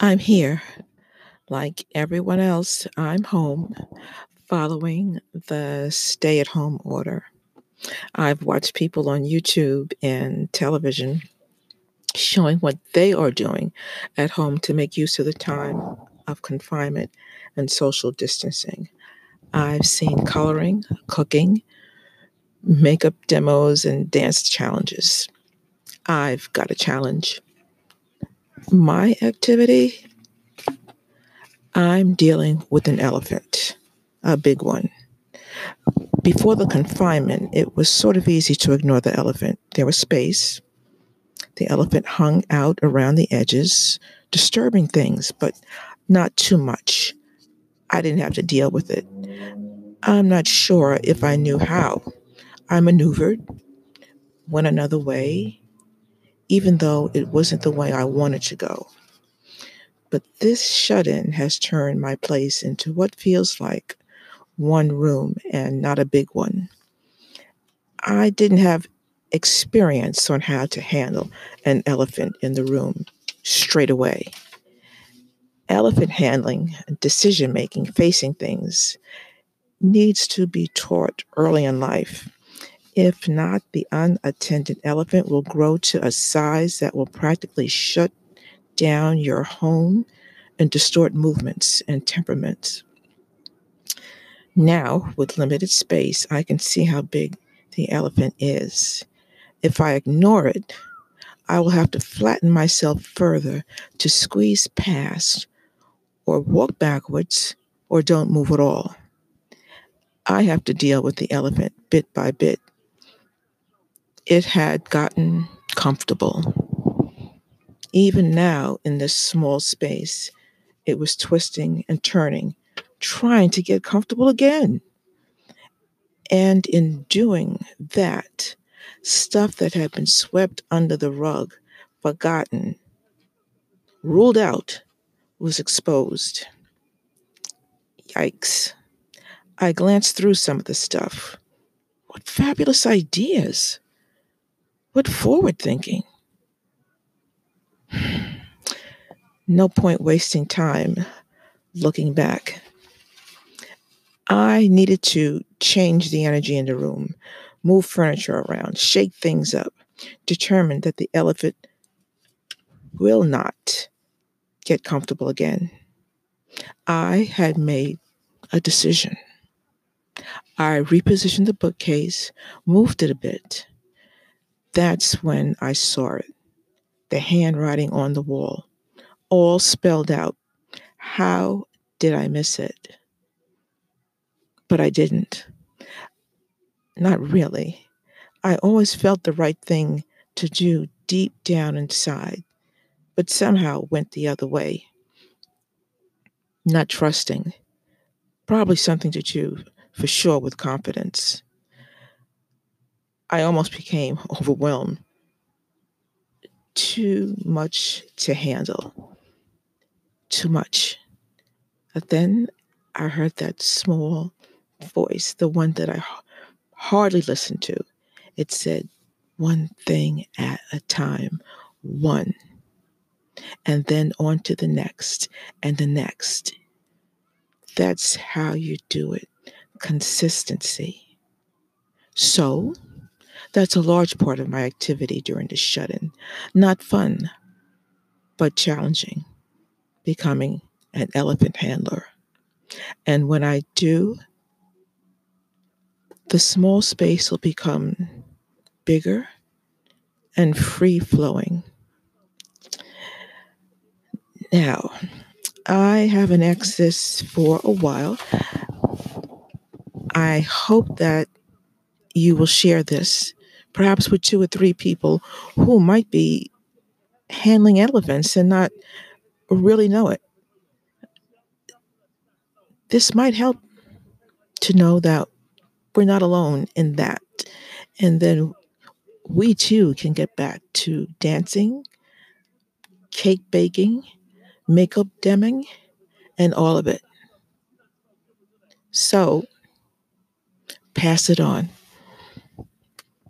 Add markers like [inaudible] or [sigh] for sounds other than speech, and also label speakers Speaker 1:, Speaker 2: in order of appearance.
Speaker 1: I'm here. Like everyone else, I'm home following the stay at home order. I've watched people on YouTube and television showing what they are doing at home to make use of the time of confinement and social distancing. I've seen coloring, cooking, makeup demos and dance challenges. I've got a challenge my activity, I'm dealing with an elephant, a big one. Before the confinement, it was sort of easy to ignore the elephant. There was space. The elephant hung out around the edges, disturbing things, but not too much. I didn't have to deal with it. I'm not sure if I knew how. I maneuvered, went another way, even though it wasn't the way I wanted to go. But this shut-in has turned my place into what feels like one room and not a big one. I didn't have experience on how to handle an elephant in the room straight away. Elephant handling, decision making, facing things needs to be taught early in life if not, the unattended elephant will grow to a size that will practically shut down your home and distort movements and temperaments. Now, with limited space, I can see how big the elephant is. If I ignore it, I will have to flatten myself further to squeeze past or walk backwards or don't move at all. I have to deal with the elephant bit by bit it had gotten comfortable. Even now, in this small space, it was twisting and turning, trying to get comfortable again. And in doing that, stuff that had been swept under the rug, forgotten, ruled out, was exposed. Yikes. I glanced through some of the stuff. What fabulous ideas! with forward thinking. No point wasting time looking back. I needed to change the energy in the room, move furniture around, shake things up, determined that the elephant will not get comfortable again. I had made a decision. I repositioned the bookcase, moved it a bit, That's when I saw it. The handwriting on the wall, all spelled out. How did I miss it? But I didn't. Not really. I always felt the right thing to do deep down inside, but somehow went the other way. Not trusting. Probably something to do for sure with confidence. I almost became [laughs] overwhelmed. Too much to handle. Too much. But then I heard that small voice, the one that I hardly listened to. It said, one thing at a time, one. And then on to the next and the next. That's how you do it. Consistency. So, That's a large part of my activity during the shut-in. Not fun, but challenging, becoming an elephant handler. And when I do, the small space will become bigger and free flowing. Now, I have an access for a while. I hope that you will share this, perhaps with two or three people who might be handling elephants and not really know it. This might help to know that we're not alone in that. And then we too can get back to dancing, cake baking, makeup demming, and all of it. So, pass it on.